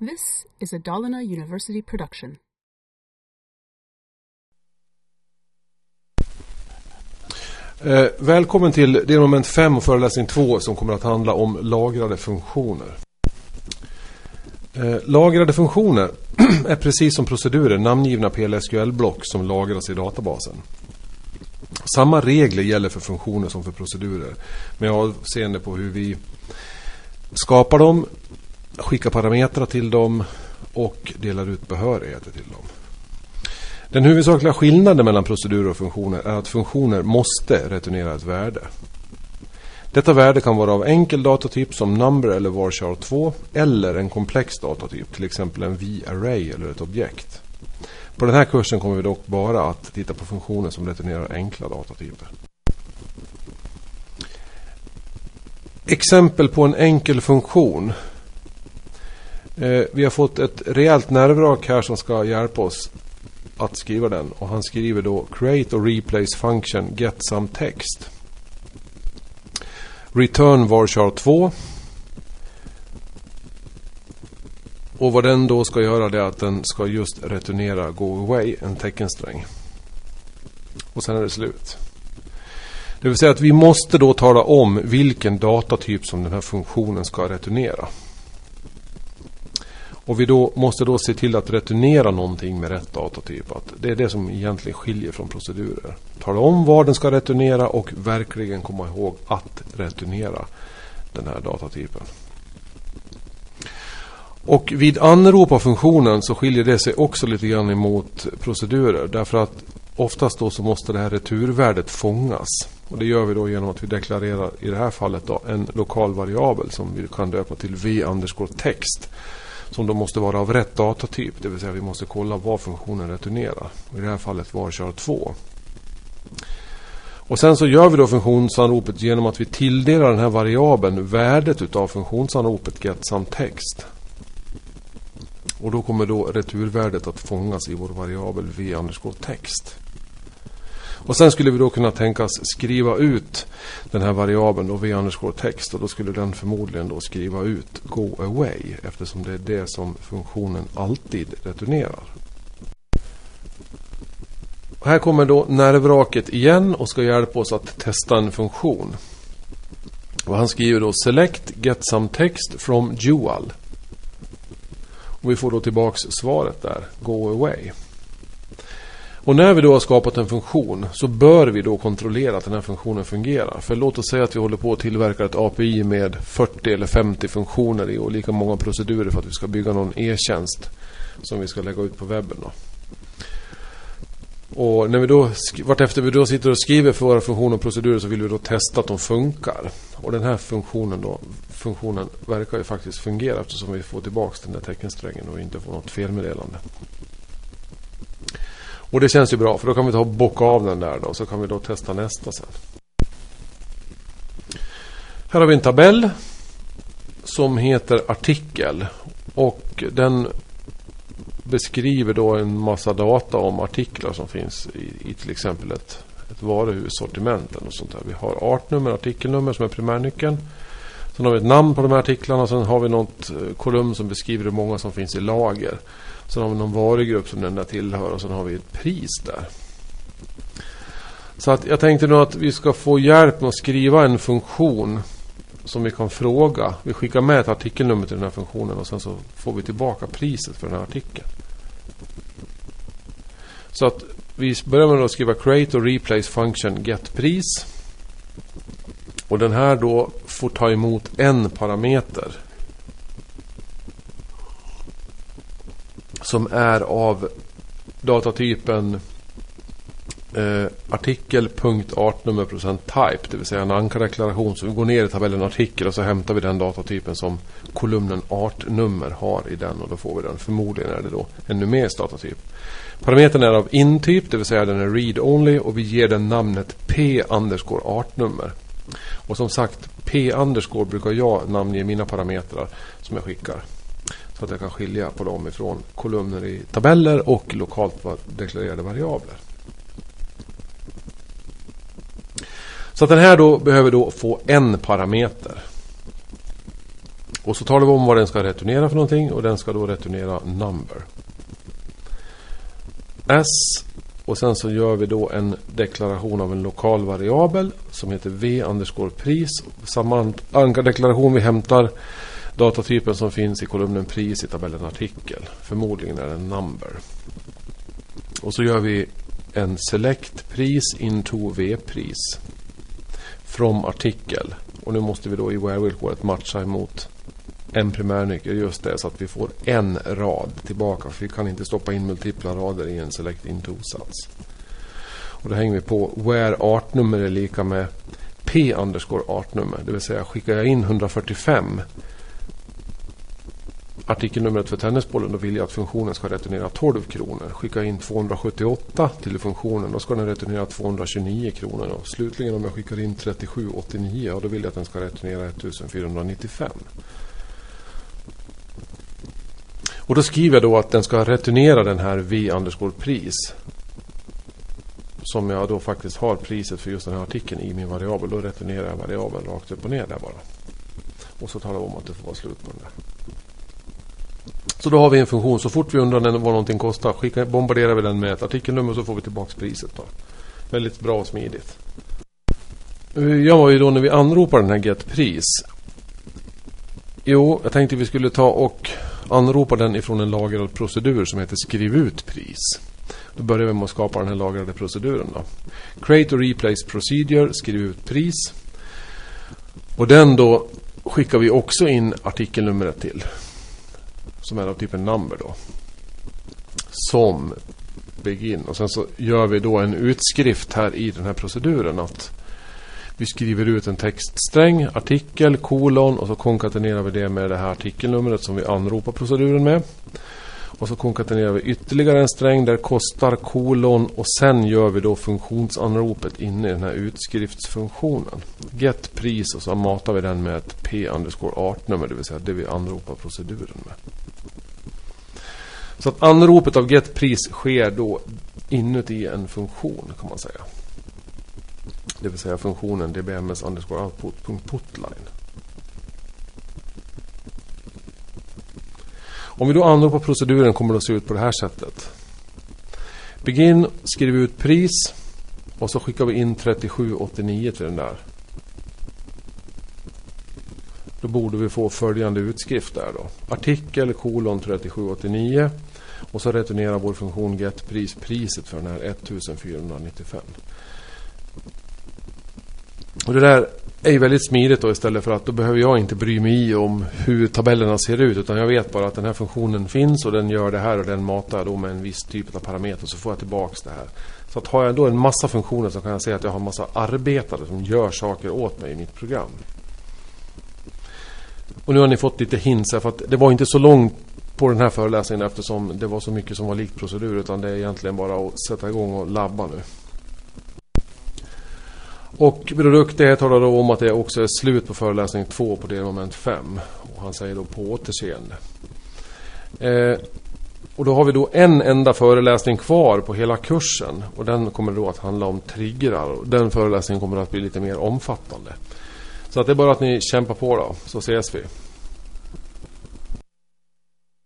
This is a Dalarna University production. Eh, välkommen till delmoment 5 och föreläsning 2 som kommer att handla om lagrade funktioner. Eh, lagrade funktioner är precis som procedurer namngivna PLSQL-block som lagras i databasen. Samma regler gäller för funktioner som för procedurer med avseende på hur vi skapar dem, skickar parametrar till dem och delar ut behörigheter till dem. Den huvudsakliga skillnaden mellan procedurer och funktioner är att funktioner måste returnera ett värde. Detta värde kan vara av enkel datatyp som number eller varchar 2 eller en komplex datatyp, till exempel en v-array eller ett objekt. På den här kursen kommer vi dock bara att titta på funktioner som returnerar enkla datatyper. Exempel på en enkel funktion. Eh, vi har fått ett rejält nervrak här som ska hjälpa oss att skriva den. Och han skriver då create och replace function get some text. Return varchar 2. Och vad den då ska göra det är att den ska just returnera go away, en teckensträng. Och sen är det slut. Det vill säga att vi måste då tala om vilken datatyp som den här funktionen ska returnera. Och vi då måste då se till att returnera någonting med rätt datatyp. Att det är det som egentligen skiljer från procedurer. Tala om var den ska returnera och verkligen komma ihåg att returnera den här datatypen. Och vid anrop av funktionen så skiljer det sig också lite grann emot procedurer. Därför att oftast då så måste det här returvärdet fångas. Och det gör vi då genom att vi deklarerar i det här fallet då en lokal variabel som vi kan döpa till v text som då måste vara av rätt datatyp. Det vill säga vi måste kolla vad funktionen returnerar. I det här fallet var kör 2. Och sen så gör vi då funktionsanropet genom att vi tilldelar den här variabeln värdet utav funktionsanropet get samt text. Och då kommer då returvärdet att fångas i vår variabel v text. Och sen skulle vi då kunna tänkas skriva ut den här variabeln då v text och då skulle den förmodligen då skriva ut go away eftersom det är det som funktionen alltid returnerar. Och här kommer då nervraket igen och ska hjälpa oss att testa en funktion. Och han skriver då select get some text from dual. Och vi får då tillbaks svaret där, go away. Och när vi då har skapat en funktion så bör vi då kontrollera att den här funktionen fungerar. För låt oss säga att vi håller på att tillverka ett API med 40 eller 50 funktioner i och lika många procedurer för att vi ska bygga någon e-tjänst som vi ska lägga ut på webben. Då. Och när vi då, vartefter vi då sitter och skriver för våra funktioner och procedurer så vill vi då testa att de funkar. Och den här funktionen då, funktionen verkar ju faktiskt fungera eftersom vi får tillbaka den där teckensträngen och inte får något felmeddelande. Och det känns ju bra för då kan vi ta och bocka av den där då. Så kan vi då testa nästa sen. Här har vi en tabell. Som heter artikel. Och den beskriver då en massa data om artiklar som finns i, i till exempel ett, ett varuhus, sortimenten och sånt där. Vi har artnummer, artikelnummer som är primärnyckeln. Sen har vi ett namn på de här artiklarna. Sen har vi något eh, kolumn som beskriver hur många som finns i lager. Sen har vi någon varugrupp som den där tillhör och sen har vi ett pris där. Så att jag tänkte nu att vi ska få hjälp med att skriva en funktion som vi kan fråga. Vi skickar med ett artikelnummer till den här funktionen och sen så får vi tillbaka priset för den här artikeln. Så att vi börjar med att skriva create och replace function getPris. Och den här då får ta emot en parameter som är av datatypen eh, artikel.artnummer.type. det vill säga en ankardeklaration. Så vi går ner i tabellen artikel och så hämtar vi den datatypen som kolumnen artnummer har i den och då får vi den. Förmodligen är det då en numerisk datatyp. Parametern är av in-typ, det vill säga den är read-only och vi ger den namnet p artnummer. Och som sagt, p underscore brukar jag namnge mina parametrar som jag skickar. Så att jag kan skilja på dem ifrån kolumner i tabeller och lokalt deklarerade variabler. Så att den här då behöver då få en parameter. Och så talar vi om vad den ska returnera för någonting och den ska då returnera number. S och sen så gör vi då en deklaration av en lokal variabel som heter v pris. Samma deklaration vi hämtar datatypen som finns i kolumnen pris i tabellen artikel. Förmodligen är det en number. Och så gör vi en select pris into v-pris. From artikel. Och nu måste vi då i where-villkoret matcha emot en primärnyckel. Just det, så att vi får en rad tillbaka. För vi kan inte stoppa in multipla rader i en select into-sats. Och då hänger vi på where artnummer är lika med p underscore artnummer. Det vill säga skickar jag in 145 artikelnumret för tennisbollen, då vill jag att funktionen ska returnera 12 kronor. Skickar jag in 278 till funktionen, då ska den returnera 229 kronor. Och slutligen om jag skickar in 3789, då vill jag att den ska returnera 1495. Och då skriver jag då att den ska returnera den här v underscore pris. Som jag då faktiskt har priset för just den här artikeln i min variabel. Då returnerar jag variabeln rakt upp och ner där bara. Och så talar jag om att det får vara slut på den där. Så då har vi en funktion. Så fort vi undrar vad någonting kostar skicka, bombarderar vi den med ett artikelnummer så får vi tillbaka priset. Då. Väldigt bra och smidigt. Eh, jag var ju då när vi anropar den här getpris. Jo, jag tänkte vi skulle ta och anropa den ifrån en lagrad procedur som heter skriv ut pris. Då börjar vi med att skapa den här lagrade proceduren. Då. Create och replace procedure, skriv ut pris. Och den då skickar vi också in artikelnumret till. Som är av typen number då. Som begin. Och sen så gör vi då en utskrift här i den här proceduren. att vi skriver ut en textsträng, artikel, kolon och så konkatenerar vi det med det här artikelnumret som vi anropar proceduren med. Och så konkatenerar vi ytterligare en sträng där kostar kolon och sen gör vi då funktionsanropet inne i den här utskriftsfunktionen. Get pris och så matar vi den med ett p underscore artnummer, det vill säga det vi anropar proceduren med. Så att anropet av get pris sker då inuti en funktion kan man säga. Det vill säga funktionen dbms underscore output.putline. Om vi då anropar proceduren kommer det att se ut på det här sättet. Begin skriver ut pris och så skickar vi in 3789 till den där. Då borde vi få följande utskrift där då. Artikel kolon 3789 och så returnerar vår funktion getPris priset för den här 1495. Och det där är ju väldigt smidigt då istället för att då behöver jag inte bry mig om hur tabellerna ser ut utan jag vet bara att den här funktionen finns och den gör det här och den matar då med en viss typ av parameter så får jag tillbaks det här. Så att har jag då en massa funktioner så kan jag säga att jag har en massa arbetare som gör saker åt mig i mitt program. Och nu har ni fått lite hints här för att det var inte så långt på den här föreläsningen eftersom det var så mycket som var likt procedur utan det är egentligen bara att sätta igång och labba nu. Och Bror det talar då om att det också är slut på föreläsning 2 på delmoment 5. Och han säger då på återseende. Eh, och då har vi då en enda föreläsning kvar på hela kursen. Och den kommer då att handla om triggrar. Den föreläsningen kommer att bli lite mer omfattande. Så att det är bara att ni kämpar på då, så ses vi.